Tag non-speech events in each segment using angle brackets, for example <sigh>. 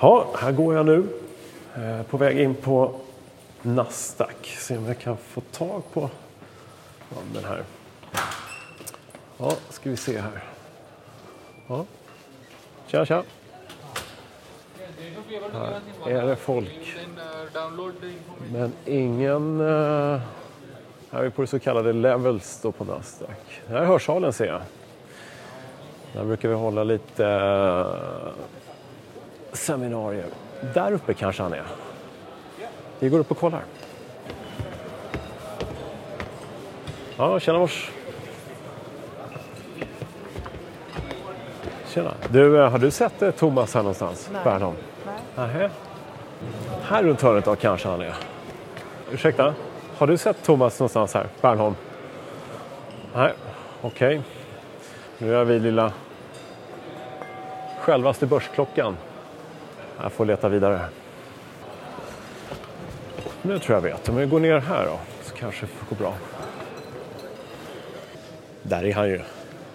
Ja, här går jag nu. Eh, på väg in på Nasdaq. Se om jag kan få tag på ja, den här. Ja, ska vi se här. Ja. Tja, tja. Här är det folk. Men ingen... Eh, här är vi på det så kallade levels då på Nasdaq. Här är hörsalen ser jag. Där brukar vi hålla lite eh, seminarier. Där uppe kanske han är. Vi går upp och kollar. Ja, tjena mors. Tjena. Du, eh, har du sett eh, Thomas här någonstans? Nej. Bernholm? Nej. Nähä. Här runt hörnet då kanske han är. Ursäkta? Har du sett Thomas någonstans här? Bernholm? Nej, okej. Nu är vi lilla självaste börsklockan. Jag får leta vidare. Nu tror jag vet. Om vi går ner här då så kanske det får gå bra. Där är han ju.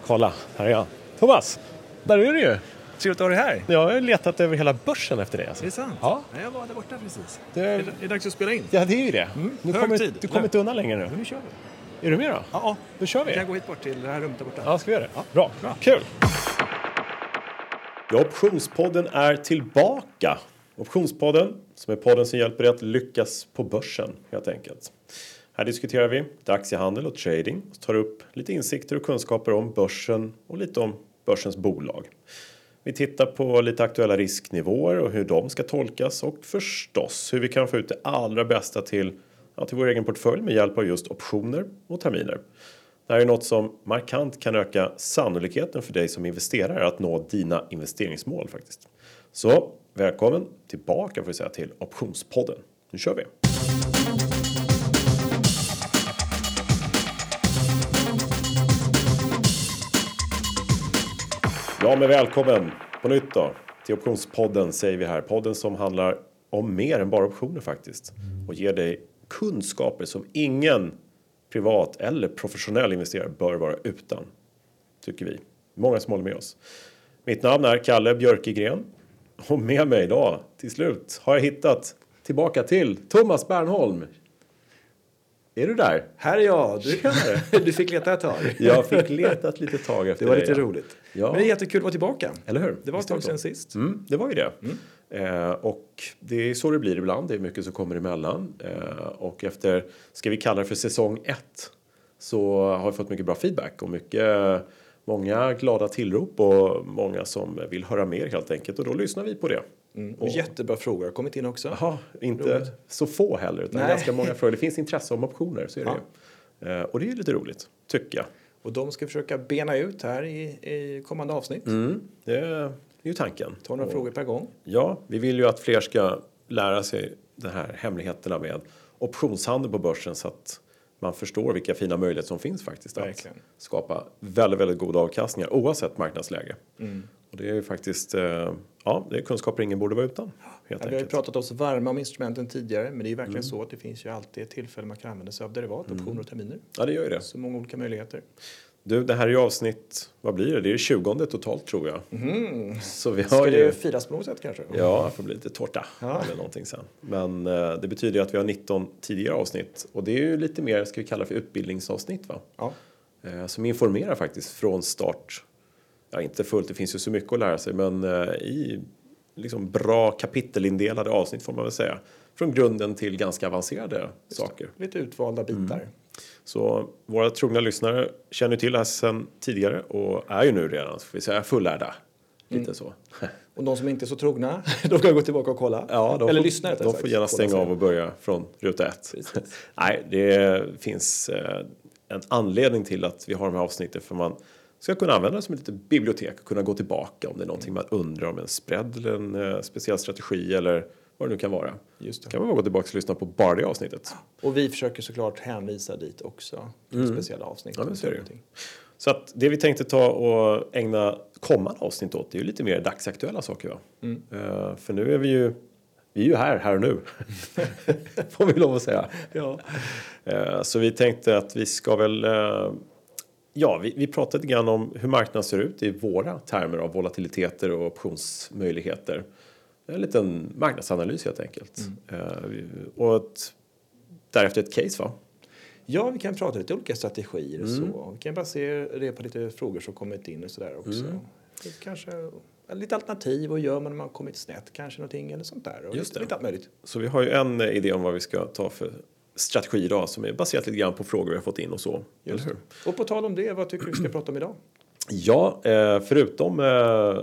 Kolla, här är han. Thomas! Där är du ju! Trevligt att ha dig här. Jag har letat över hela börsen efter dig. Alltså. Är det sant? Ja. Jag var där borta precis. Det, Är det, är det dags att spela in? ja, det är ju det. du hög kommer, tid. du kommer inte undan längre nu. nu kör vi. Är du med då? Ja, ja. Då kör Vi vi. kan gå hit bort till det här rummet där borta. Ja, ska vi göra det? Bra. Bra. Kul! Ja, Optionspodden är tillbaka. Optionspodden, som är podden som hjälper dig att lyckas på börsen, helt enkelt. Här diskuterar vi aktiehandel och trading och tar upp lite insikter och kunskaper om börsen och lite om börsens bolag. Vi tittar på lite aktuella risknivåer och hur de ska tolkas och förstås hur vi kan få ut det allra bästa till, ja, till vår egen portfölj med hjälp av just optioner och terminer. Det här är något som markant kan öka sannolikheten för dig som investerare att nå dina investeringsmål faktiskt. Så välkommen tillbaka får jag säga till Optionspodden. Nu kör vi! Ja, men välkommen på nytt då till Optionspodden säger vi här. Podden som handlar om mer än bara optioner faktiskt och ger dig kunskaper som ingen privat eller professionell investerare bör vara utan. Tycker vi. Många som håller med oss. Mitt namn är Kalle Björkegren och med mig idag till slut har jag hittat tillbaka till Thomas Bernholm. Är du där? Här är jag. Du, <laughs> du fick leta ett tag. Jag fick leta ett litet tag efter Det var lite ja. roligt. Ja. Men det är jättekul att vara tillbaka. Eller hur? Det var ett tag sedan sist. Mm, det var ju det. Eh, och det är så det blir ibland. Det är mycket som kommer emellan. Eh, och efter, ska vi kalla det för säsong ett, så har vi fått mycket bra feedback och mycket, många glada tillrop och många som vill höra mer helt enkelt. Och då lyssnar vi på det. Mm. Och jättebra frågor har kommit in också. Jaha, inte Roligt. så få heller, utan Nej. ganska många frågor. Det finns intresse om optioner, så är det Ja. Eh, och det är lite roligt, tycker jag. Och de ska försöka bena ut här i, i kommande avsnitt. Mm, det är ju tanken. Ta några Och- frågor per gång. Ja, vi vill ju att fler ska lära sig de här hemligheterna med optionshandel på börsen så att man förstår vilka fina möjligheter som finns faktiskt Verkligen. att skapa väldigt, väldigt goda avkastningar oavsett marknadsläge. Mm. Och det är ju faktiskt, eh, ja, det är kunskaper ingen borde vara utan. Ja, vi har ju. Mm. pratat oss varma om instrumenten tidigare, men det är ju verkligen så att det finns ju alltid ett tillfälle man kan använda sig av derivat, optioner och terminer. Ja, det gör ju det. Så många olika möjligheter. Du, det här är ju avsnitt, vad blir det? Det är 20 totalt tror jag. Så vi har Ska ju... det firas på något sätt kanske? Ja, det får bli lite tårta Ja. eller någonting sen. Men eh, det betyder ju att vi har 19 tidigare avsnitt och det är ju lite mer, ska vi kalla det för utbildningsavsnitt va? Ja. Eh, som informerar faktiskt från start. Ja, inte fullt, det finns ju så mycket att lära sig, men eh, i liksom bra kapitelindelade avsnitt får man väl säga. Från grunden till ganska avancerade saker. Lite utvalda bitar. Mm. Så våra trogna lyssnare känner till det här sedan tidigare och är ju nu redan, ska vi säga, fullärda. Lite Mm. så. <laughs> Och de som inte är så trogna, <laughs> de kan gå tillbaka och kolla. Ja, de Eller får, lyssna De sagt. får gärna stänga av och börja från ruta ett. <laughs> Nej, det finns eh, en anledning till att vi har de här avsnitten för man ska kunna använda det som ett litet bibliotek och kunna gå tillbaka om det är någonting man undrar om en spread eller en eh, speciell strategi eller vad det nu kan vara. Just det. kan man bara gå tillbaka och lyssna på bara det avsnittet. Och vi försöker såklart hänvisa dit också. Till speciella avsnitt. Mm. Ja, är det. Så att det vi tänkte ta och ägna kommande avsnitt åt det är ju lite mer dagsaktuella saker. Va? Mm. Eh, för nu är vi ju, vi är ju här, här och nu. <laughs> Får vi lov att säga. Ja. Eh, Så vi tänkte att vi ska väl... eh, Ja, vi, vi pratade lite grann om hur marknaden ser ut i våra termer av volatiliteter och optionsmöjligheter. En liten marknadsanalys helt enkelt. Eh, och ett, därefter ett case va? Ja, vi kan prata lite olika strategier och Mm. så. Vi kan basera det på lite frågor som kommit in och sådär också. Mm. Kanske lite alternativ, vad gör man när man kommit snett kanske någonting eller sånt där. Och Just det. lite allt möjligt. Så vi har ju en idé om vad vi ska ta för strategi idag som är baserat lite grann på frågor vi har fått in och så. Just eller hur? Och på tal om det, vad tycker du vi ska prata om idag? Ja, eh, förutom eh,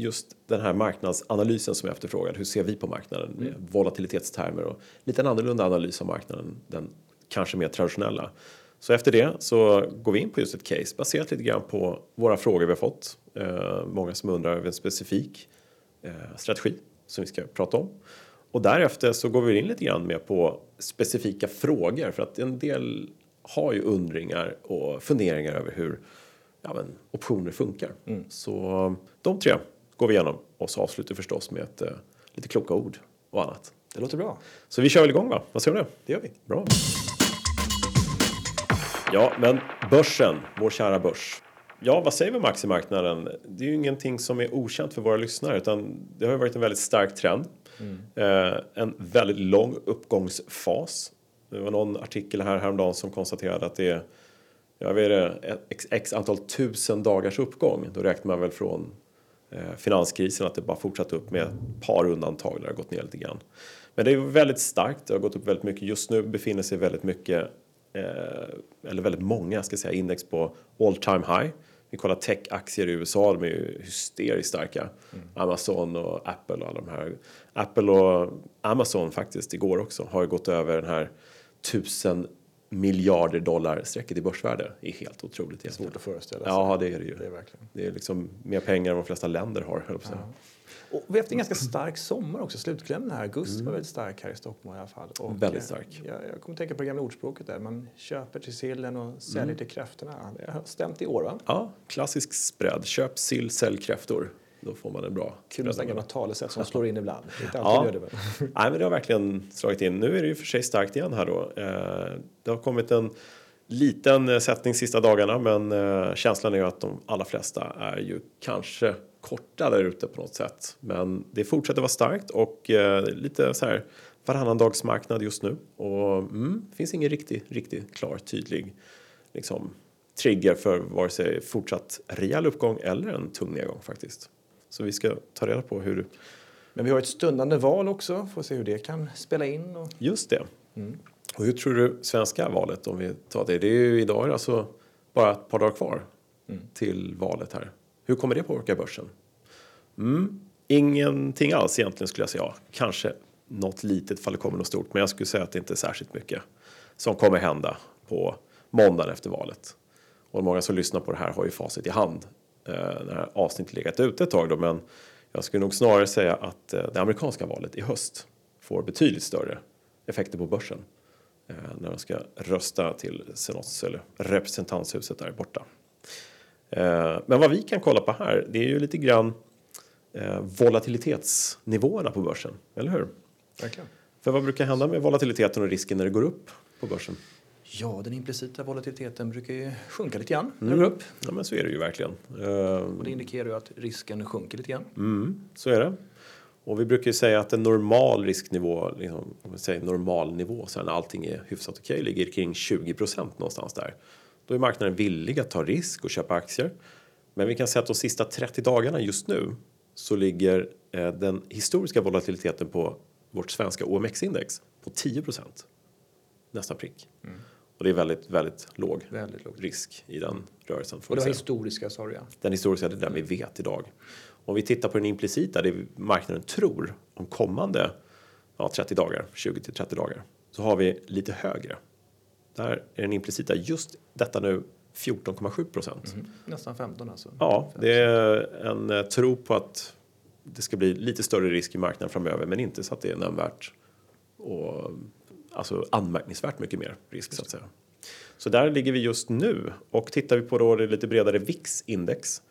just den här marknadsanalysen som jag efterfrågade. Hur ser vi på marknaden med volatilitetstermer och lite en annorlunda analys av marknaden. Den kanske mer traditionella. Så efter det så går vi in på just ett case baserat lite grann på våra frågor vi har fått. Eh, många som undrar över en specifik eh, strategi som vi ska prata om. Och därefter så går vi in lite grann med på specifika frågor för att en del har ju undringar och funderingar över hur ja, men, optioner funkar. Så de tre går vi igenom och så avslutar vi förstås med ett, eh, lite kloka ord och annat. Det låter bra. Så vi kör väl igång va? Vad säger du? Det gör vi. Bra. Ja, men börsen, vår kära börs. Ja, vad säger vi om aktiemarknaden? Det är ju ingenting som är okänt för våra lyssnare utan det har ju varit en väldigt stark trend. Eh, en väldigt lång uppgångsfas. Det var någon artikel här häromdagen som konstaterade att det är jag vet x, x antal tusen dagars uppgång. Då räknar man väl från finanskrisen att det bara fortsatt upp med ett par undantag där det har gått ner lite grann. Men det är väldigt starkt, det har gått upp väldigt mycket. Just nu befinner sig väldigt mycket, eh, eller väldigt många ska jag säga, index på all time high. Vi kollar techaktier i USA, de är ju hysteriskt starka. Amazon och Apple och alla de här. Apple och Amazon faktiskt igår också har ju gått över den här tusen miljarder dollar strecket i börsvärde. Det är helt otroligt. egentligen. Svårt att föreställa sig. Ja, det är det ju. Det är verkligen. Det är liksom mer pengar än de flesta länder har, höll säga. Och vi har haft en ganska stark sommar också. Slutklämmen här, augusti var väldigt stark här i Stockholm i alla fall. Och Mm. Väldigt eh, stark. Jag, jag kommer tänka på det gamla ordspråket där. Man köper till sillen och säljer Mm. till kräftorna. Det har stämt i år va? Ja, klassisk spread. Köp sill, sälj kräftor. Då får man en bra Kul med sådana talesätt som slår in ibland. Inte Ja. gör det väl? <laughs> Nej, men det har verkligen slagit in. Nu är det ju för sig starkt igen här då. Eh, Det har kommit en liten eh, sättning sista dagarna, men eh, känslan är ju att de allra flesta är ju kanske korta där ute på något sätt. Men det fortsätter vara starkt och lite så här varannan dags marknad just nu och mm, finns ingen riktig, riktigt klar, tydlig liksom trigger för vare sig fortsatt rejäl uppgång eller en tung nedgång faktiskt. Så vi ska ta reda på hur Men vi har ett stundande val också. Får se hur det kan spela in. Och... Just det. Och hur tror du svenska valet, om vi tar det, det är ju idag är det alltså bara ett par dagar kvar till valet här. Hur kommer det påverka börsen? Mm. Ingenting alls egentligen skulle jag säga. Ja, kanske något litet fall kommer något stort, men jag skulle säga att det inte är särskilt mycket som kommer hända på måndagen efter valet. Och många som lyssnar på det här har ju facit i hand eh, när det här avsnittet legat ute ett tag då, men jag skulle nog snarare säga att eh, det amerikanska valet i höst får betydligt större effekter på börsen eh, när de ska rösta till senats eller representanthuset där borta. Eh, men vad vi kan kolla på här, det är ju lite grann volatilitetsnivåerna på börsen, eller hur? Verkligen. För vad brukar hända med volatiliteten och risken när det går upp på börsen? Ja, den implicita volatiliteten brukar ju sjunka lite grann när Mm. det går upp. Ja, men så är det ju verkligen. Och det indikerar ju att risken sjunker lite grann. Mm, så är det. Och vi brukar ju säga att en normal risknivå, liksom, om vi säger normal nivå, så när allting är hyfsat okej, ligger kring 20% någonstans där. Då är marknaden villig att ta risk och köpa aktier. Men vi kan säga att de sista 30 dagarna just nu så ligger eh, den historiska volatiliteten på vårt svenska OMX-index på 10% Nästan prick. Och det är väldigt, väldigt låg Väldigt lågt. risk i den rörelsen. Och det var historiska, sa du ja. Den historiska, det är den vi vet idag. Om vi tittar på den implicita, det marknaden tror om kommande ja, 30 dagar, 20 till 30 dagar, så har vi lite högre. Där är den implicita just detta nu 14,7 procent. Nästan 15 alltså. Ja, det är en eh, tro på att det ska bli lite större risk i marknaden framöver, men inte så att det är nämnvärt och alltså anmärkningsvärt mycket mer risk så att säga. Så där ligger vi just nu och tittar vi på då det lite bredare VIX-index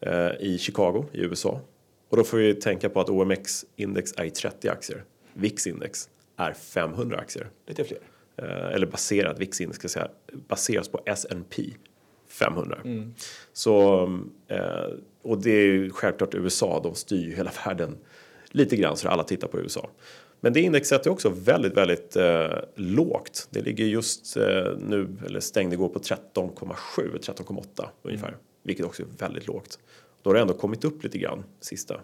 eh, i Chicago i USA och då får vi tänka på att OMX-index är i 30 aktier. VIX-index är 500 aktier. Lite fler. Eh, eller baserat, VIX-index ska jag säga, baseras på S&P 500. Så, eh, och det är ju självklart USA, de styr ju hela världen lite grann så alla tittar på USA. Men det indexet är också väldigt, väldigt eh, lågt. Det ligger just eh, nu, eller stängde igår på 13,7, 13,8 ungefär. Mm. Vilket också är väldigt lågt. Då har det ändå kommit upp lite grann sista,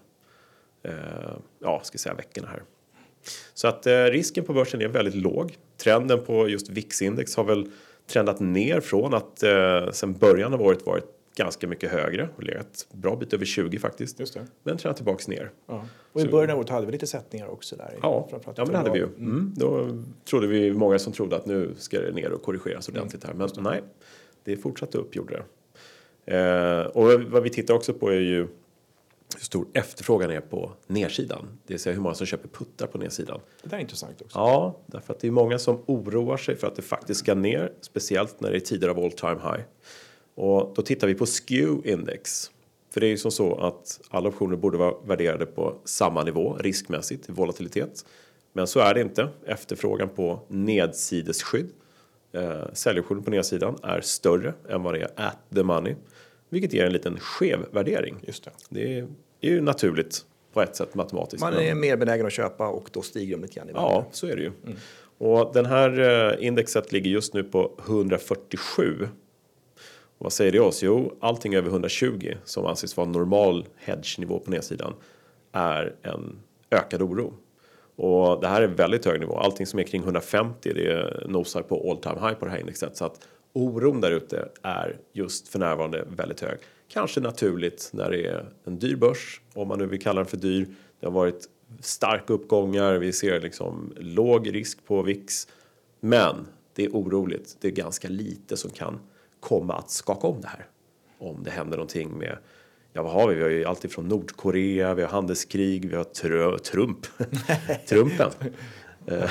eh, ja, ska säga veckorna här. Så att eh, risken på börsen är väldigt låg. Trenden på just VIX-index har väl trendat ner från att eh, sen början av året varit ganska mycket högre och legat bra bit över 20 faktiskt. Just det. Men trendar tillbaks ner. Ja. Och i början av året hade vi lite sättningar också där. Ja, ja men hade vi ju. Mm. mm. Då trodde vi många som trodde att nu ska det ner och korrigeras ordentligt här. Men nej, det fortsatte upp gjorde det. Eh, och vad vi tittar också på är ju hur stor efterfrågan är på nedsidan. Det vill säga hur många som köper puttar på nedsidan. Det där är intressant också. Ja, därför att det är många som oroar sig för att det faktiskt ska ner. Speciellt när det är tider av all time high. Och då tittar vi på skew index. För det är ju som så att alla optioner borde vara värderade på samma nivå riskmässigt i volatilitet. Men så är det inte. Efterfrågan på nedsidesskydd, eh, säljoptioner på nedsidan, är större än vad det är at the money. Vilket ger en liten skev värdering. Just det. det är ju naturligt på ett sätt matematiskt. Man är mer benägen att köpa och då stiger de lite grann i värde. Ja, så är det ju. Mm. Och den här eh, indexet ligger just nu på 147 och vad säger det oss? Jo, allting över 120 som anses vara normal hedge-nivå på nedsidan är en ökad oro. Och det här är väldigt hög nivå. Allting som är kring 150 det nosar på all time high på det här indexet. Så att oron där ute är just för närvarande väldigt hög. Kanske naturligt när det är en dyr börs, om man nu vill kalla den för dyr. Det har varit starka uppgångar, vi ser liksom låg risk på VIX. Men det är oroligt, det är ganska lite som kan komma att skaka om det här. Om det händer någonting med, ja vad har vi? Vi har ju alltid från Nordkorea, vi har handelskrig, vi har tr Trump, <laughs> Trumpen. Eh,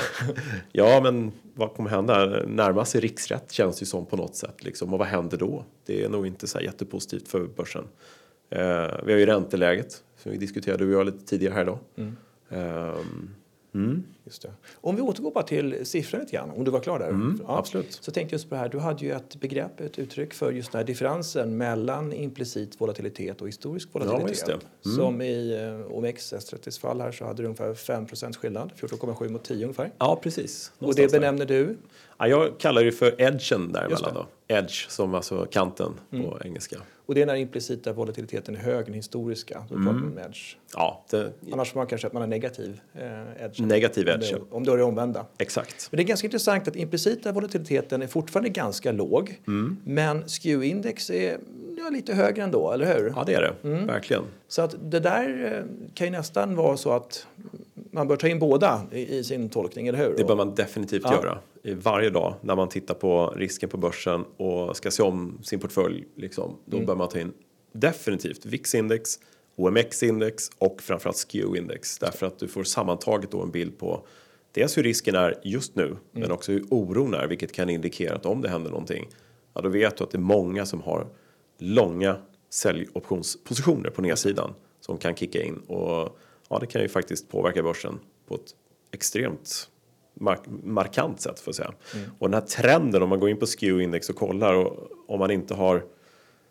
ja, men vad kommer hända? Närma sig riksrätt känns ju som på något sätt liksom. Och vad händer då? Det är nog inte så jättepositivt för börsen. Eh, vi har ju ränteläget som vi diskuterade du och jag lite tidigare här idag. Mm. Um, Mm. Just det. Om vi återgår bara till siffrorna lite grann, om du var klar där. Mm, ja. Absolut. Så tänkte jag just på det här, du hade ju ett begrepp, ett uttryck för just den här differensen mellan implicit volatilitet och historisk volatilitet. Ja, mm. Som i eh, OMX S30s fall här så hade du ungefär 5% skillnad, 14,7 mot 10 ungefär. Ja, precis. Någonstans och det benämner där. du? Ja, jag kallar det för edgen däremellan då. Edge som alltså kanten mm. på engelska. Och det är när implicita volatiliteten är hög, den historiska. Då mm. pratar man om edge. Ja, det... Annars får man kanske att man har negativ eh, edge. Negativ edge. Om det, om det är det omvända. Exakt. Men det är ganska intressant att implicita volatiliteten är fortfarande ganska låg. Mm. Men skew-index är ja, lite högre ändå, eller hur? Ja, det är det. Mm. Verkligen. Så att det där eh, kan ju nästan vara så att man bör ta in båda i, i sin tolkning, eller hur? Det bör man definitivt ja. göra. Varje dag när man tittar på risken på börsen och ska se om sin portfölj, liksom, då mm. bör man ta in definitivt VIX-index, OMX-index och framförallt SKEW-index. Därför att du får sammantaget då en bild på dels hur risken är just nu, mm. men också hur oron är, vilket kan indikera att om det händer någonting, ja då vet du att det är många som har långa säljoptionspositioner på nedsidan som kan kicka in och ja, det kan ju faktiskt påverka börsen på ett extremt mark markant sätt får jag säga. Mm. Och den här trenden om man går in på SKEW index och kollar och om man inte har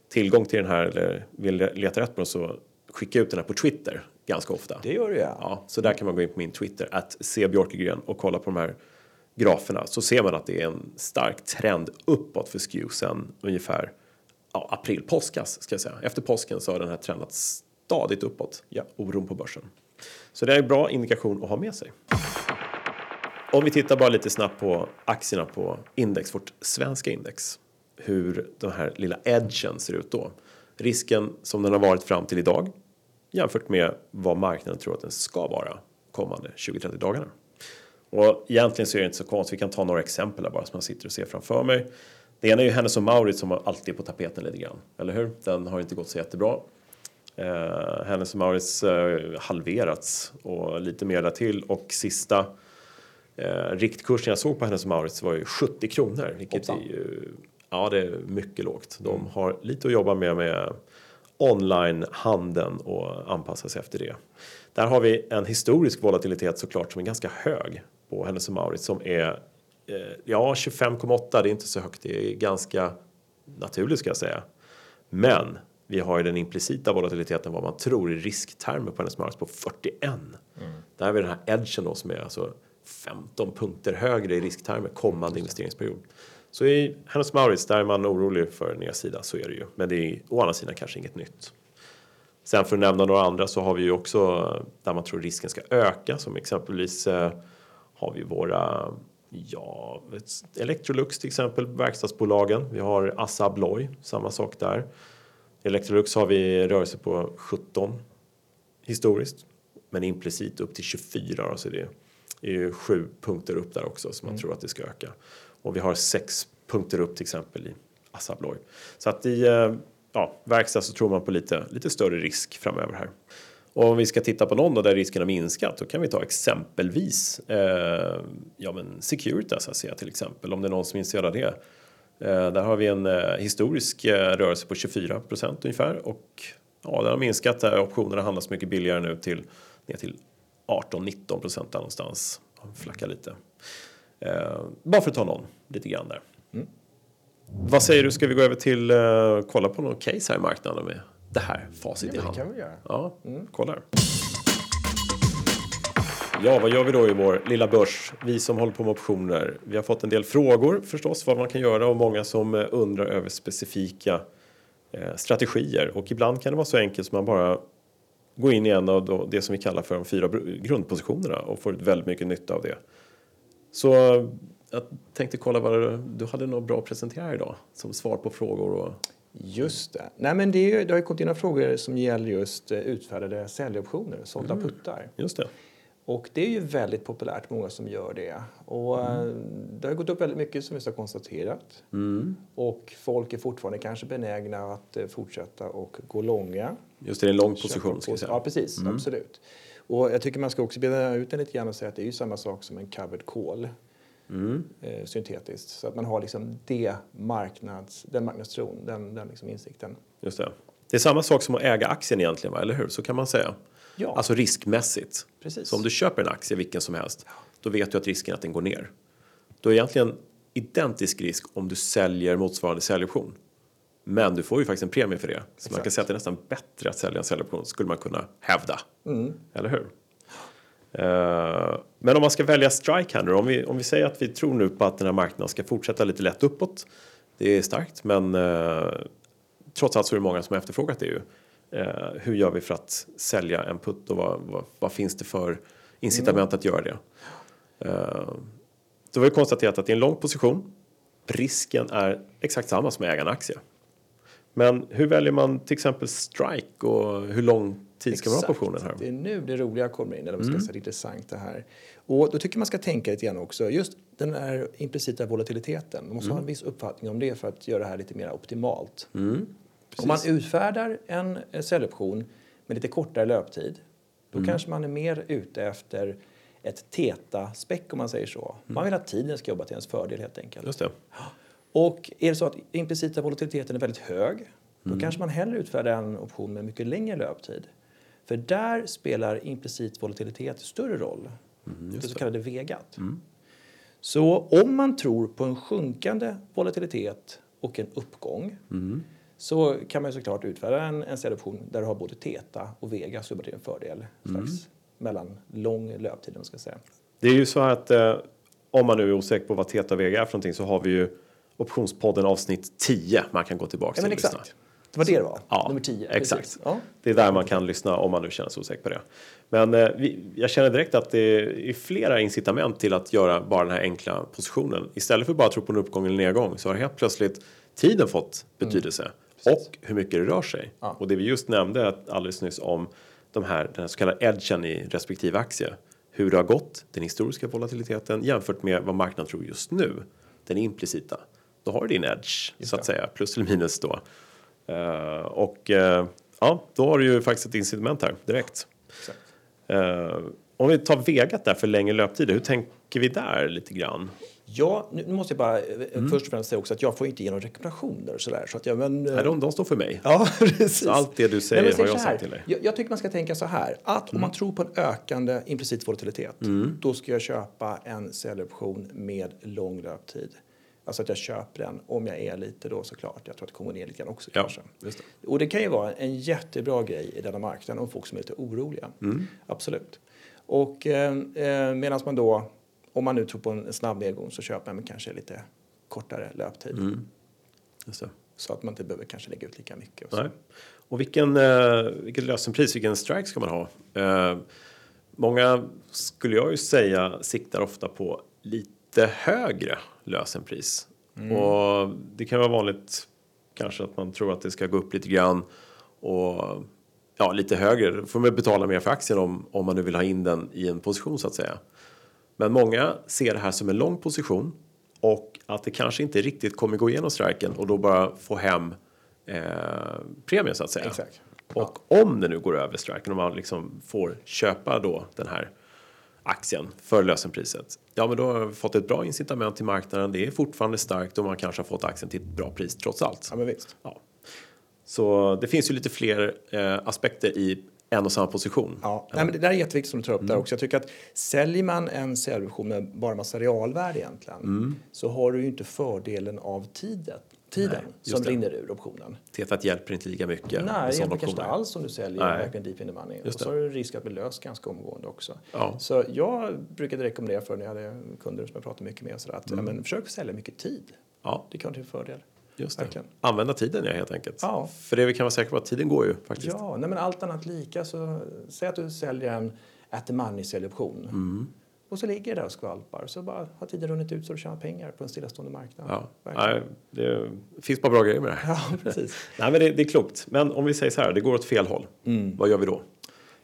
tillgång till den här eller vill leta rätt på den så skicka ut den här på Twitter ganska ofta. Det gör du ja. ja. Så där kan man gå in på min Twitter, att se Björkegren och kolla på de här graferna så ser man att det är en stark trend uppåt för SKEW sen ungefär ja, april, påskas ska jag säga. Efter påsken så har den här trendat stadigt uppåt, ja, oron på börsen. Så det är en bra indikation att ha med sig. Om vi tittar bara lite snabbt på aktierna på index, vårt svenska index. Hur den här lilla edgen ser ut då. Risken som den har varit fram till idag jämfört med vad marknaden tror att den ska vara kommande 20-30 dagarna. Och egentligen så är det inte så konstigt. Vi kan ta några exempel här bara som jag sitter och ser framför mig. Det ena är ju Hennes och Mauritz som alltid är på tapeten lite grann, eller hur? Den har inte gått så jättebra. Eh, Hennes och Mauritz eh, halverats och lite mer därtill och sista eh, riktkursen jag såg på Hennes och Mauritz var ju 70 kronor, vilket är ju ja, det är mycket lågt. De mm. har lite att jobba med med onlinehandeln och anpassa sig efter det. Där har vi en historisk volatilitet såklart som är ganska hög på Hennes Mauritz som är ja 25,8 det är inte så högt, det är ganska naturligt ska jag säga. Men vi har ju den implicita volatiliteten vad man tror i risktermer på hennes marknad på 41. Mm. Där har vi den här edgen då som är alltså 15 punkter högre i risktermer kommande investeringsperiod. Så i Hennes Mauritz, där är man orolig för nedsida, så är det ju. Men det är å andra sidan kanske inget nytt. Sen för att nämna några andra så har vi ju också där man tror risken ska öka som exempelvis eh, har vi våra ja, Electrolux till exempel, verkstadsbolagen. Vi har Assa Abloy, samma sak där. Electrolux har vi rörelse på 17 historiskt, men implicit upp till 24. Alltså det är ju sju punkter upp där också som man mm. tror att det ska öka. Och vi har sex punkter upp till exempel i Assa Abloy. Så att i eh, ja, verkstad så tror man på lite, lite större risk framöver här. Och om vi ska titta på någon där risken har minskat, då kan vi ta exempelvis eh, ja, men Securitas ASEA till exempel, om det är någon som är intresserad av det. Eh, där har vi en eh, historisk eh, rörelse på 24 procent ungefär och ja, den har minskat. Där optionerna handlas mycket billigare nu till ner till 18-19 procent någonstans. Flackar lite. Eh, bara för att ta någon lite grann där. Mm. Vad säger du, ska vi gå över till uh, kolla på någon case här i marknaden med det här facit ja, i hand? Det kan vi göra. Ja, mm. kolla här. Ja, vad gör vi då i vår lilla börs? Vi som håller på med optioner. Vi har fått en del frågor förstås vad man kan göra och många som eh, undrar över specifika eh, strategier. Och ibland kan det vara så enkelt som man bara går in i en av det som vi kallar för de fyra grundpositionerna och får ut väldigt mycket nytta av det. Så jag tänkte kolla vad du, du hade något bra att presentera idag som svar på frågor. Och... Just det. Nej, men det, är, det har kommit in några frågor som gäller just eh, utfärdade säljoptioner, sålda mm. puttar. Just det. Och det är ju väldigt populärt, många som gör det. Och mm. Eh, det har gått upp väldigt mycket som vi har konstaterat. Mm. Och folk är fortfarande kanske benägna att eh, fortsätta och gå långa. Just det, en lång position ska. Ja, precis. Mm. Absolut. Och jag tycker man ska också bena ut den lite grann och säga att det är ju samma sak som en covered call. Mm. Eh, syntetiskt. Så att man har liksom det marknads, den marknadstron, den, den liksom insikten. Just det. Det är samma sak som att äga aktien egentligen, va? eller hur? Så kan man säga. Ja. Alltså riskmässigt. Precis. Så om du köper en aktie, vilken som helst, då vet du att risken är att den går ner. Då är egentligen identisk risk om du säljer motsvarande säljoption. Men du får ju faktiskt en premie för det. Så Exakt. man kan säga att det är nästan bättre att sälja en säljoption, skulle man kunna hävda. Mm. Eller hur? Uh, men om man ska välja strike handler, om vi, om vi säger att vi tror nu på att den här marknaden ska fortsätta lite lätt uppåt. Det är starkt, men uh, trots allt så är det många som har efterfrågat det ju. Uh, hur gör vi för att sälja en putt och vad, vad, vad finns det för incitament mm. att göra det? då har vi konstaterat att i en lång position, risken är exakt samma som äga en aktie. Men hur väljer man till exempel strike och hur lång tid ska man ha på optionen här? Det är nu det roliga kommer in, eller vad ska mm. säga, intressant det här. Och då tycker man ska tänka lite grann också, just den här implicita volatiliteten. Man måste mm. ha en viss uppfattning om det för att göra det här lite mer optimalt. Mm. Om man utfärdar en säljoption med lite kortare löptid, då mm. kanske man är mer ute efter ett teta-späck om man säger så. Man vill att tiden ska jobba till ens fördel helt enkelt. Just det. Och är det så att implicita volatiliteten är väldigt hög, då mm. kanske man hellre utfärdar en option med mycket längre löptid. För där spelar implicit volatilitet större roll, mm, det så kallade vegat. Mm. Så om man tror på en sjunkande volatilitet och en uppgång mm. Så kan man såklart utfärda en, en säljoption där du har både teta och vega till en fördel mm. mellan lång löptid. Man ska säga. Det är ju så att eh, om man nu är osäker på vad teta och vega är för någonting så har vi ju optionspodden avsnitt 10 man kan gå tillbaka ja, till och lyssna. Det var det det var? Ja, nummer 10? Exakt. Ja. Det är där man kan lyssna om man nu känner sig osäker på det. Men eh, vi, jag känner direkt att det är flera incitament till att göra bara den här enkla positionen. Istället för bara att tro på en uppgång eller nedgång så har helt plötsligt tiden fått betydelse. Mm. Och hur mycket det rör sig. Ja. Och det vi just nämnde alldeles nyss om de här, den här så kallade edgen i respektive aktie. Hur det har gått, den historiska volatiliteten jämfört med vad marknaden tror just nu. Den implicita. Då har du din edge så att säga, plus eller minus då. Uh, och uh, ja, då har du ju faktiskt ett incitament här direkt. Uh, om vi tar Vegat där för längre löptider, hur tänker vi där lite grann? Ja, nu måste jag bara mm. först och främst säga också att jag får inte ge några rekommendationer sådär. Så att jag, men, Nej, de, de står för mig. Ja, <laughs> precis. Så allt det du säger Nej, har jag sagt till dig. Jag, jag, tycker man ska tänka så här, att mm. om man tror på en ökande implicit volatilitet, mm. då ska jag köpa en säljoption med lång löptid. Alltså att jag köper den om jag är lite då såklart. Jag tror att det kommer ner lite grann också Ja, det. Och det kan ju vara en jättebra grej i denna marknaden om folk som är lite oroliga. Mm. Absolut. Och eh, eh, medan man då, om man nu tror på en snabb nedgång så köper man kanske lite kortare löptid. Mm. Det. Så att man inte behöver kanske lägga ut lika mycket. Och så. Nej. Och vilken, eh, vilket lösenpris, vilken strike ska man ha? Eh, många skulle jag ju säga siktar ofta på lite högre lösenpris. Och det kan vara vanligt kanske att man tror att det ska gå upp lite grann och ja, lite högre. Då får man betala mer för aktien om, om man nu vill ha in den i en position så att säga. Men många ser det här som en lång position och att det kanske inte riktigt kommer gå igenom striken och då bara få hem eh, premien så att säga. Exakt. Och om det nu går över striken och man liksom får köpa då den här aktien för lösenpriset. Ja, men då har vi fått ett bra incitament till marknaden. Det är fortfarande starkt och man kanske har fått aktien till ett bra pris trots allt. Ja, men visst. Ja. Så det finns ju lite fler eh, aspekter i en och samma position. Ja, nej, men det där är jätteviktigt som du tar upp Mm. där också. Jag tycker att säljer man en säljoption med bara massa realvärde egentligen så har du ju inte fördelen av tiden, tiden Mm. Nej, som det. rinner ur optionen. T1 hjälper inte lika mycket. Nej, egentligen sådana kanske inte alls om du säljer Nej. verkligen deep in the money. Just och så har du risk att bli löst ganska omgående också. Ja. Så jag brukade rekommendera för när jag hade kunder som jag pratade mycket med så att Mm. ja, men försök sälja mycket tid. Ja, Det kan vara till fördel. Just det. Använda tiden ja, helt enkelt. Ja. För det vi kan vara säkra på att tiden går ju faktiskt. Ja, nej, men allt annat lika så säg att du säljer en at the money säljoption. Mm. Och så ligger det där och skvalpar. Så bara har tiden runnit ut så du tjänar pengar på en stillastående marknad. Ja. Nej, det finns bara bra grejer med det här. Ja, precis. <laughs> Nej, men det, det är klokt. Men om vi säger så här, det går åt fel håll. Vad gör vi då?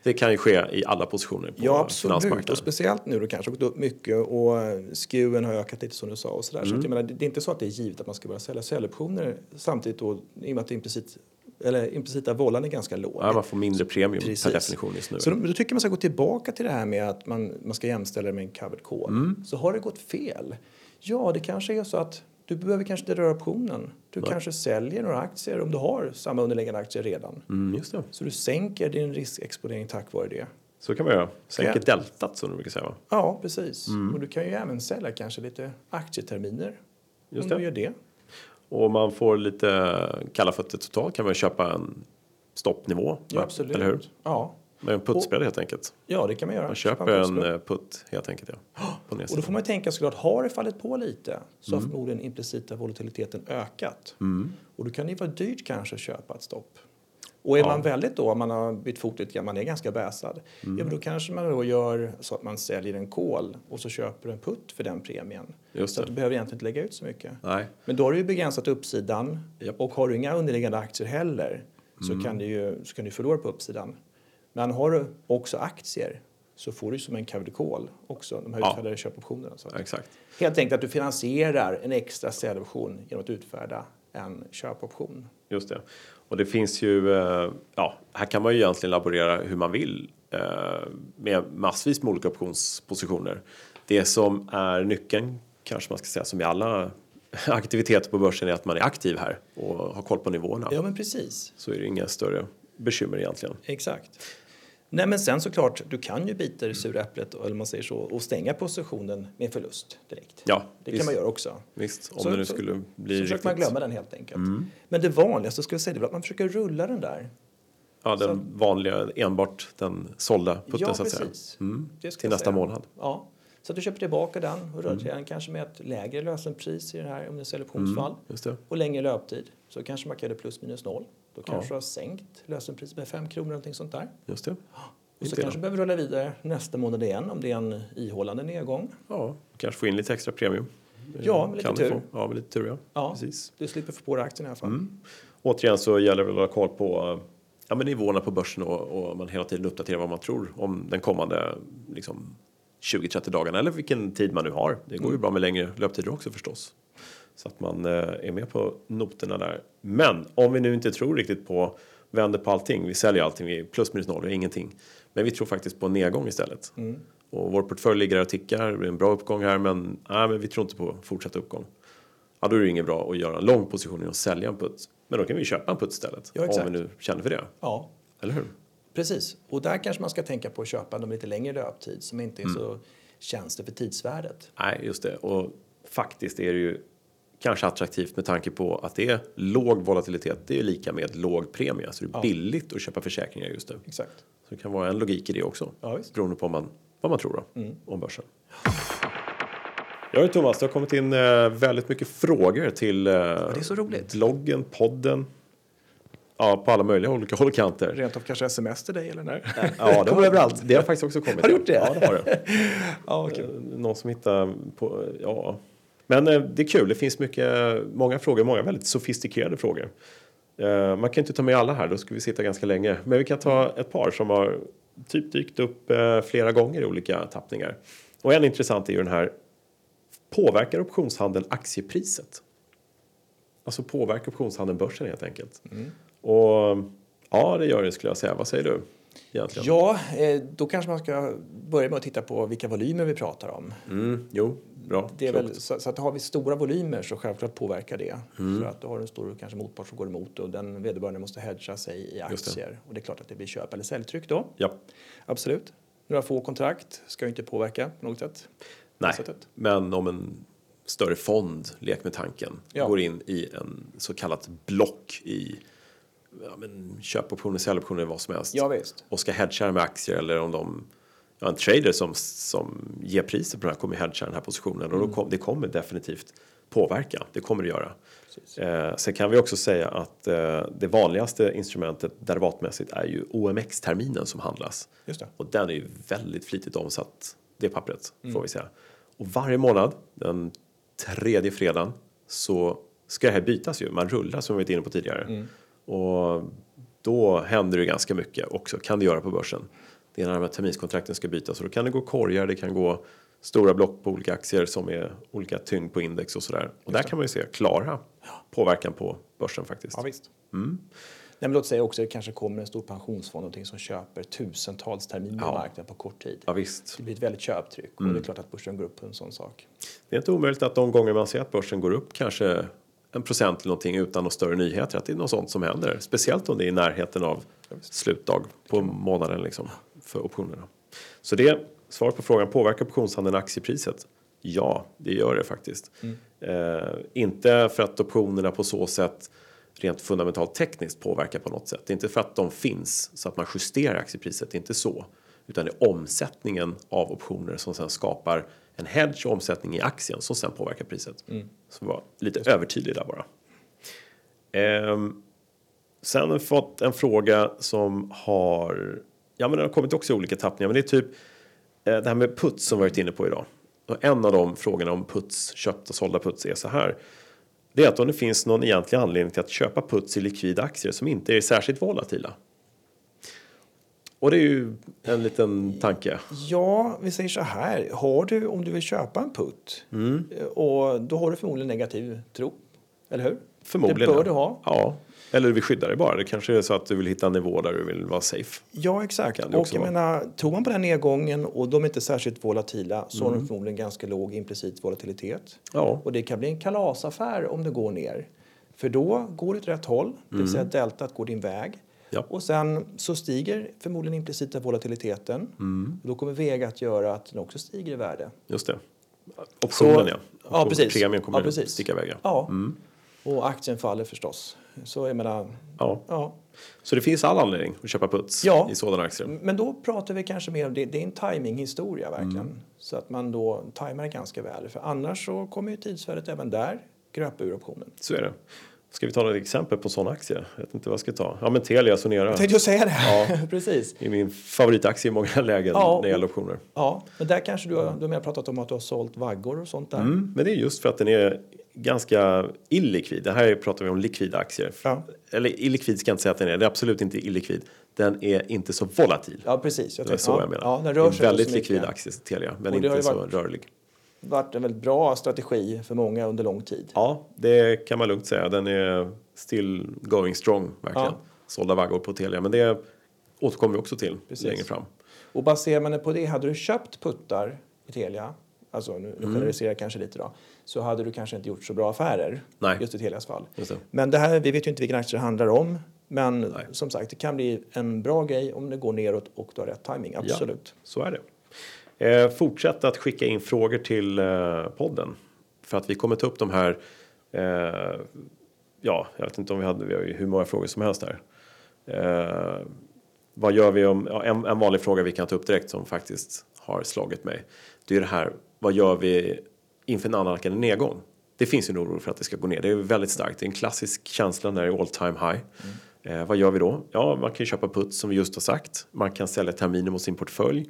Det kan ju ske i alla positioner på Mm. Ja, absolut. Och speciellt nu då kanske gått upp mycket och SKUen har ökat lite som du sa och sådär. Mm. Så att jag menar, det är inte så att det är givet att man ska börja sälja säljoptioner samtidigt då i och med att implicit, eller implicita vållan är ganska låg. Ja, man får mindre premium Precis. per definition just nu. Så då, då tycker man ska gå tillbaka till det här med att man, man ska jämställa det med en covered call. Mm. Så har det gått fel, ja det kanske är så att du behöver kanske inte röra optionen. Du kanske säljer några aktier om du har samma underliggande aktier redan. Mm, just det. Så du sänker din riskexponering tack vare det. Så kan man göra. Sänker Ja. deltat som du brukar säga va? Ja, precis. Mm. Och du kan ju även sälja kanske lite aktieterminer. Just om det. du gör det. Och man får lite kalla fötter totalt kan man köpa en stoppnivå. Ja, absolut. Eller hur? Ja. Med en puttspel helt enkelt. ja, det kan man göra. Man köper en eh, putt helt enkelt ja. På Och då får man tänka såklart, har det fallit på lite så Mm. har förmodligen implicita volatiliteten ökat. Och då kan det ju vara dyrt kanske att köpa ett stopp. Och är Ja. man väldigt då, man har bytt fot lite man är ganska bäsad, Mm. ja, men då kanske man då gör så att man säljer en call och så köper en putt för den premien. Just Så att du behöver egentligen inte lägga ut så mycket. Nej. Men då har du ju begränsat uppsidan och har du inga underliggande aktier heller så, Mm. kan du ju, så kan du förlora på uppsidan. Men har du också aktier så får du som en covered call också, de här Ja. utfärdade köpoptionerna. Så Exakt. Helt enkelt att du finansierar en extra säljoption genom att utfärda en köpoption. Just det. Och det finns ju, eh, ja, här kan man ju egentligen laborera hur man vill eh, med massvis med olika optionspositioner. Det som är nyckeln, kanske man ska säga som i alla <laughs> aktiviteter på börsen, är att man är aktiv här och har koll på nivåerna. Ja, men precis. Så är det inga större bekymmer egentligen. Exakt. Nej, men sen såklart, du kan ju bita i det sura äpplet eller man säger så, och stänga positionen med förlust direkt. Ja, Det visst, kan man göra också. Visst, om Så- det nu så- skulle bli så riktigt... försöker man glömma den helt enkelt. Men det vanligaste ska jag säga det är att man försöker rulla den där. Ja, den vanliga, enbart den sålda putten ja, så att säga. Mm. Till nästa säga. månad. Ja. Så att du köper tillbaka den och Mm. rör till den kanske med ett lägre lösenpris i det här om det är optionsfall. Just det. Och längre löptid. Så kanske man kan göra plus minus noll. Då kanske du har sänkt lösenpriset med 5 kronor någonting sånt där. Just det. Och så kanske du behöver rulla vidare nästa månad igen om det är en ihållande nedgång. Ja, kanske få in lite extra premium. Ja, med lite tur. Få. Ja, med lite tur ja. Ja. Precis. Du slipper få på dig aktien i alla fall. Mm. Återigen så gäller det att ha koll på ja, men nivåerna på börsen och, och man hela tiden uppdaterar vad man tror om den kommande liksom, 20-30 dagarna eller vilken tid man nu har. Det går ju bra med längre löptider också förstås. Så att man eh, är med på noterna där. Men om vi nu inte tror riktigt på vänder på allting, vi säljer allting, vi är plus minus noll, vi har ingenting. Men vi tror faktiskt på en nedgång istället. Och vår portfölj ligger och tickar, det är en bra uppgång här men, nej, men vi tror inte på fortsatt uppgång. Ja, då är det inget bra att göra en lång position och sälja en putt. Men då kan vi köpa en putt istället. Ja, om exakt. vi nu känner för det. Ja, Eller hur? precis. Och där kanske man ska tänka på att köpa de lite längre löptid som inte är Mm. så känslig för tidsvärdet. Nej, just det. Och faktiskt är det ju kanske attraktivt med tanke på att det är låg volatilitet. Det är lika med låg premie, så det är ja. billigt att köpa försäkringar just nu. Exakt. Så det kan vara en logik i det också, ja, visst. beroende på man, vad man tror då, mm. om börsen. Ja, Thomas, det har kommit in eh, väldigt mycket frågor till eh, det är så roligt. bloggen, podden. Ja, på alla möjliga olika håll och kanter. Rent av kanske sms till dig eller när? Ja, det har, <laughs> överallt. Det har faktiskt också kommit. Har du gjort det? Ja, det har det. <laughs> ja, okay. Eh, någon som hittar på, ja. Men eh, det är kul, det finns mycket, många frågor, många väldigt sofistikerade frågor. Eh, man kan inte ta med alla här, då skulle vi sitta ganska länge. Men vi kan ta ett par som har typ dykt upp flera gånger i olika tappningar. Och en intressant är ju den här, påverkar optionshandeln aktiepriset? Alltså påverkar optionshandeln börsen helt enkelt? Mm. Och ja, det gör det skulle jag säga. Vad säger du? Egentligen? Ja, eh, då kanske man ska börja med att titta på vilka volymer vi pratar om. Mm, jo, bra. Det är väl, så, så, att har vi stora volymer så självklart påverkar det. Mm. För att då har du en stor kanske motpart som går emot och den vederbörande måste hedga sig i aktier. Det. Och det är klart att det blir köp eller säljtryck då. Ja. Absolut. Några få kontrakt ska ju inte påverka på något sätt. Nej, men om en större fond, lek med tanken, ja. går in i en så kallat block i ja, men, köpoptioner, säljoptioner, vad som helst. Ja, visst. Och ska hedga med aktier eller om de ja, en trader som, som ger priset på den här kommer hedga den här positionen och då mm. kom, det kommer definitivt påverka. Det kommer det göra. Eh, sen kan vi också säga att eh, det vanligaste instrumentet derivatmässigt är ju OMX-terminen som handlas. Och den är ju väldigt flitigt omsatt, det pappret mm. får vi säga. Och varje månad, den tredje fredagen, så ska det här bytas ju. Man rullar som vi varit inne på tidigare. Mm. Och då händer det ganska mycket också, kan det göra på börsen. Det är när de här terminskontrakten ska bytas och då kan det gå korgar, det kan gå stora block på olika aktier som är olika tyngd på index och sådär. Och där kan man ju se klara påverkan på börsen faktiskt. Ja, visst. Mm. Nej, men låt säga också att det kanske kommer en stor pensionsfond någonting som köper tusentals terminer ja. marknaden på kort tid. Ja, visst. Det blir ett väldigt köptryck mm. och det är klart att börsen går upp på en sån sak. Det är inte omöjligt att de gånger man ser att börsen går upp kanske en procent eller någonting utan några större nyheter. Att det är något sånt som händer. Speciellt om det är i närheten av slutdag på månaden liksom, för optionerna. Så det svaret på frågan, påverkar optionshandeln aktiepriset? Ja, det gör det faktiskt. Mm. Eh, inte för att optionerna på så sätt rent fundamentalt tekniskt påverkar på något sätt. Det är inte för att de finns så att man justerar aktiepriset, inte så. Utan det är omsättningen av optioner som sen skapar en hedge och omsättning i aktien som sen påverkar priset. Mm. Så var lite övertydlig där bara. Ehm, sen har vi fått en fråga som har, ja men den har kommit också i olika tappningar, men det är typ eh, det här med puts som vi varit inne på idag. Och en av de frågorna om puts, köpta och sålda puts är så här. Det är att om det finns någon egentlig anledning till att köpa puts i likvida aktier som inte är särskilt volatila. Och det är ju en liten tanke. Ja, vi säger så här. Har du, om du vill köpa en putt, mm. och då har du förmodligen negativ tro. Eller hur? Förmodligen. Det bör du ha. Ja. Eller du vill skydda dig bara. Det kanske är så att du vill hitta en nivå där du vill vara safe. Ja, exakt. Och jag menar, tror man på den nedgången och de är inte särskilt volatila så mm. har de förmodligen ganska låg implicit volatilitet. Ja. Och det kan bli en kalasaffär om det går ner. För då går det åt rätt håll, det vill säga mm. deltat går din väg. Ja. Och sen så stiger förmodligen implicita volatiliteten. Mm. Då kommer Vega att göra att den också stiger i värde. Just det. Optionen så, ja. Option, ja, precis. Premien kommer ja, precis. sticka iväg. Ja. Mm. Och aktien faller förstås. Så jag menar, ja. ja. Så det finns all anledning att köpa puts ja. i sådana aktier? Men då pratar vi kanske mer om det, det är en timinghistoria verkligen. Mm. Så att man då tajmar det ganska väl. För annars så kommer ju tidsvärdet även där gröpa ur optionen. Så är det. Ska vi ta något exempel på sån aktie? Jag vet inte vad jag ska ta. Ja men Telia Sonera. Jag tänkte säga det. Ja. <laughs> Precis. Det är min favoritaktie i många <laughs> lägen ja, när det gäller optioner. Ja, men där kanske du har, du har pratat om att du har sålt vaggor och sånt där. Mm, men det är just för att den är ganska illikvid. Det här pratar vi om likvida aktier. Ja. Eller illikvid ska jag inte säga att den är. Det är absolut inte illikvid. Den är inte så volatil. Ja precis. Jag det är så ja, jag menar. Ja, den rör sig en väldigt likvid aktie Telia. Men inte så varit... rörlig varit en väldigt bra strategi för många under lång tid. Ja, det kan man lugnt säga. Den är still going strong verkligen. Ja. Sålda vaggor på Telia, men det återkommer vi också till Precis. längre fram. Och baserar man det på det, hade du köpt puttar i Telia, alltså nu, nu generaliserar jag kanske lite då, så hade du kanske inte gjort så bra affärer Nej. just i Telias fall. Det. Men det här, vi vet ju inte vilken aktie det handlar om, men Nej. som sagt, det kan bli en bra grej om det går neråt och du har rätt timing. absolut. Ja, så är det. Eh, fortsätt att skicka in frågor till eh, podden. För att vi kommer ta upp de här Eh, ja, jag vet inte om vi hade, vi har ju hur många frågor som helst där. Eh, vad gör vi om, ja, en, en vanlig fråga vi kan ta upp direkt som faktiskt har slagit mig. Det är det här, vad gör vi inför en annalkande nedgång? Det finns en oro för att det ska gå ner. Det är väldigt starkt. Det är en klassisk känsla när det är all time high. Mm. Eh, vad gör vi då? Ja, man kan köpa puts som vi just har sagt. Man kan sälja terminer mot sin portfölj.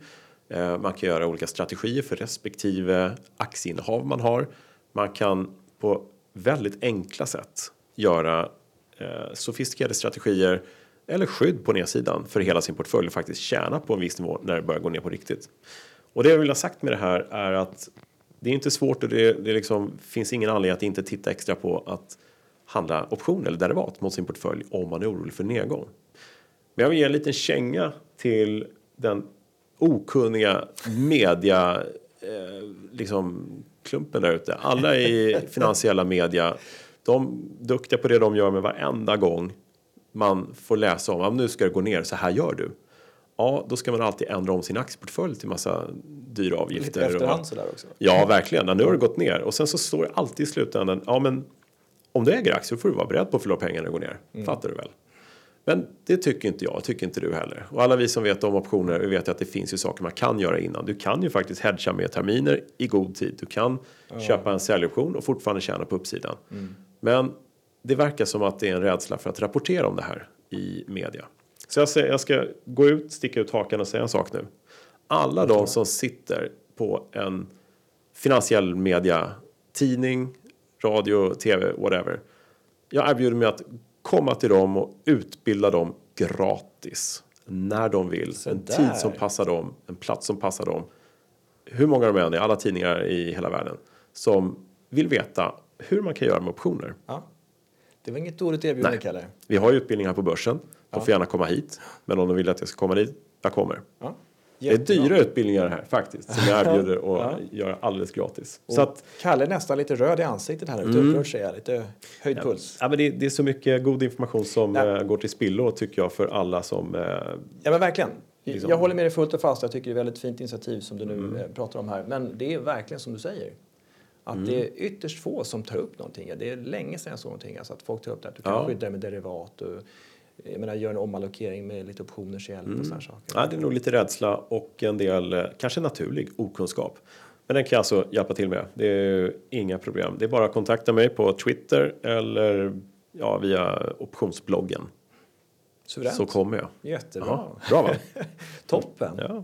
Eh, man kan göra olika strategier för respektive aktieinnehav man har. Man kan på väldigt enkla sätt göra eh, sofistikerade strategier eller skydd på nedsidan för hela sin portfölj och faktiskt tjäna på en viss nivå när det börjar gå ner på riktigt. Och det jag vill ha sagt med det här är att det är inte svårt och det, det liksom, finns ingen anledning att inte titta extra på att handla optioner eller derivat mot sin portfölj om man är orolig för nedgång. Men jag vill ge en liten känga till den okunniga media eh, liksom klumpen där ute. Alla i <laughs> finansiella media, de duktiga på det de gör med varenda gång man får läsa om att nu ska det gå ner, så här gör du. Ja, då ska man alltid ändra om sin aktieportfölj till massa dyra avgifter. Lite efterhand sådär också. Ja, verkligen. nu har det gått ner. Och sen så står det alltid i slutändan, ja men om du äger aktier får du vara beredd på att förlora pengar när det går ner. Mm. Fattar du väl? Men det tycker inte jag, tycker inte du heller. Och alla vi som vet om optioner, vi vet ju att det finns ju saker man kan göra innan. Du kan ju faktiskt hedga med terminer i god tid. Du kan ja. köpa en säljoption och fortfarande tjäna på uppsidan. Mm. Men det verkar som att det är en rädsla för att rapportera om det här i media. Så jag, säger, jag ska gå ut, sticka ut hakan och säga en sak nu. Alla de som sitter på en finansiell media, tidning, radio, tv, whatever. Jag erbjuder mig att komma till dem och utbilda dem gratis. När de vill. Så en där. tid som passar dem, en plats som passar dem. Hur många de än är, alla tidningar i hela världen. Som vill veta hur man kan göra med optioner. Ja. Det var inget dåligt erbjudande, Kalle. Vi har ju utbildningar på börsen. De ja. får gärna komma hit. Men om de vill att jag ska komma dit, jag kommer. Ja. Det är dyra utbildningar här faktiskt som jag erbjuder och <laughs> ja. gör alldeles gratis. Och så att, Kalle är nästan lite röd i ansiktet här nu, mm. upprörd sig lite höjd ja, puls. Ja, men det, det, är så mycket god information som ja. Eh, går till spillo tycker jag för alla som... Eh, ja men verkligen. Liksom. Jag håller med dig fullt och fast. Jag tycker det är ett väldigt fint initiativ som du nu mm. Eh, pratar om här. Men det är verkligen som du säger. Att mm. det är ytterst få som tar upp någonting. Det är länge sedan jag såg någonting. Alltså att folk tar upp det. Att du kan ja. skydda dig med derivat. Och, jag menar, gör en omallokering med lite optioners hjälp mm. och sådana saker. Ja, det är nog lite rädsla och en del, eh, kanske naturlig, okunskap. Men den kan jag alltså hjälpa till med. Det är inga problem. Det är bara att kontakta mig på Twitter eller ja, via optionsbloggen. Suveränt. Så kommer jag. Jättebra. Aha, bra va? <laughs> Toppen. Ja.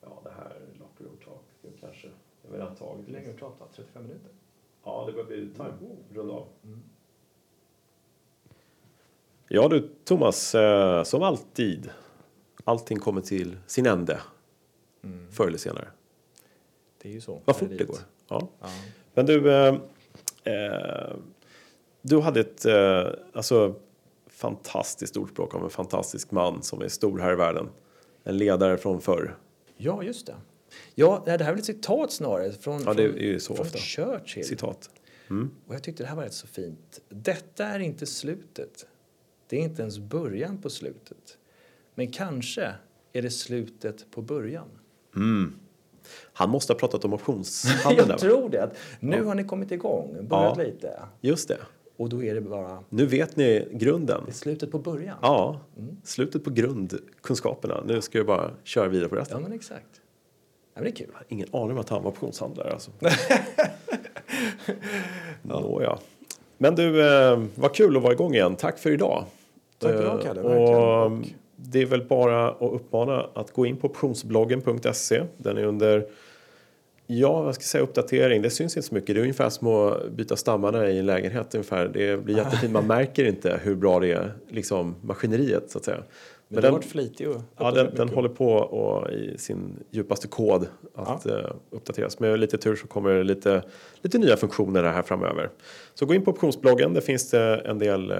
Ja, det här lockar upp tak. Kanske. Jag vill ha tagit. Har du pratat? 35 minuter? Ja, det börjar bli time. Mm. Runda av. Mm. Ja du Thomas, eh, som alltid. Allting kommer till sin ände. Mm. Förr eller senare. Det är ju så. Vad fort det går. Ja. ja. Men du, eh, eh, du hade ett eh, alltså, fantastiskt ordspråk om en fantastisk man som är stor här i världen. En ledare från förr. Ja, just det. Ja, det här är väl ett citat snarare från, ja, från ofta. Churchill. Citat. Mm. Och jag tyckte det här var rätt så fint. Detta är inte slutet. Det är inte ens början på slutet. Men kanske är det slutet på början. Mm. Han måste ha pratat om optionshandeln. <laughs> jag tror det. Nu ja. har ni kommit igång, börjat ja, lite. Just det. Och då är det bara... Nu vet ni grunden. Det är slutet på början. Ja, mm. slutet på grundkunskaperna. Nu ska vi bara köra vidare på resten. Ja, men exakt. Ja, det är kul. Jag ingen aning om att han var optionshandlare alltså. <laughs> ja. ja. Men du, eh, vad kul att vara igång igen. Tack för idag. Tack för idag, Kalle. Och, det är väl bara att uppmana att gå in på optionsbloggen.se. Den är under Ja, vad ska jag säga uppdatering. Det syns inte så mycket. Det är ungefär som att byta stammarna i en lägenhet ungefär. Det blir jättefint. Man <laughs> märker inte hur bra det är, liksom maskineriet så att säga. Men, den, varit flitig och Ja, den, den håller på och i sin djupaste kod att ja. uh, uppdateras. Med lite tur så kommer det lite, lite nya funktioner här framöver. Så gå in på optionsbloggen. Där finns det en del uh,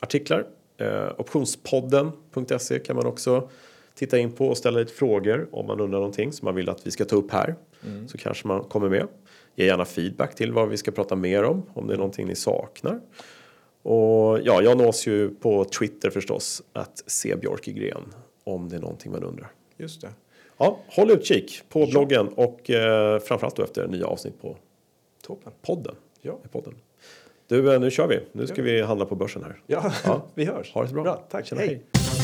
artiklar. Uh, optionspodden.se kan man också titta in på och ställa lite frågor om man undrar någonting som man vill att vi ska ta upp här. Mm. Så kanske man kommer med. Ge gärna feedback till vad vi ska prata mer om, om det är någonting ni saknar. Och ja, jag nås ju på Twitter förstås, att se Björkegren om det är någonting man undrar. Just det. Ja, håll utkik på ja. bloggen och eh, framförallt då efter nya avsnitt på Toppen. podden. Ja. podden. Du, eh, nu kör vi. Nu ska vi handla på börsen här. Ja, ja. <laughs> vi hörs. Ha det så bra. bra tack. Tjena, hej. hej.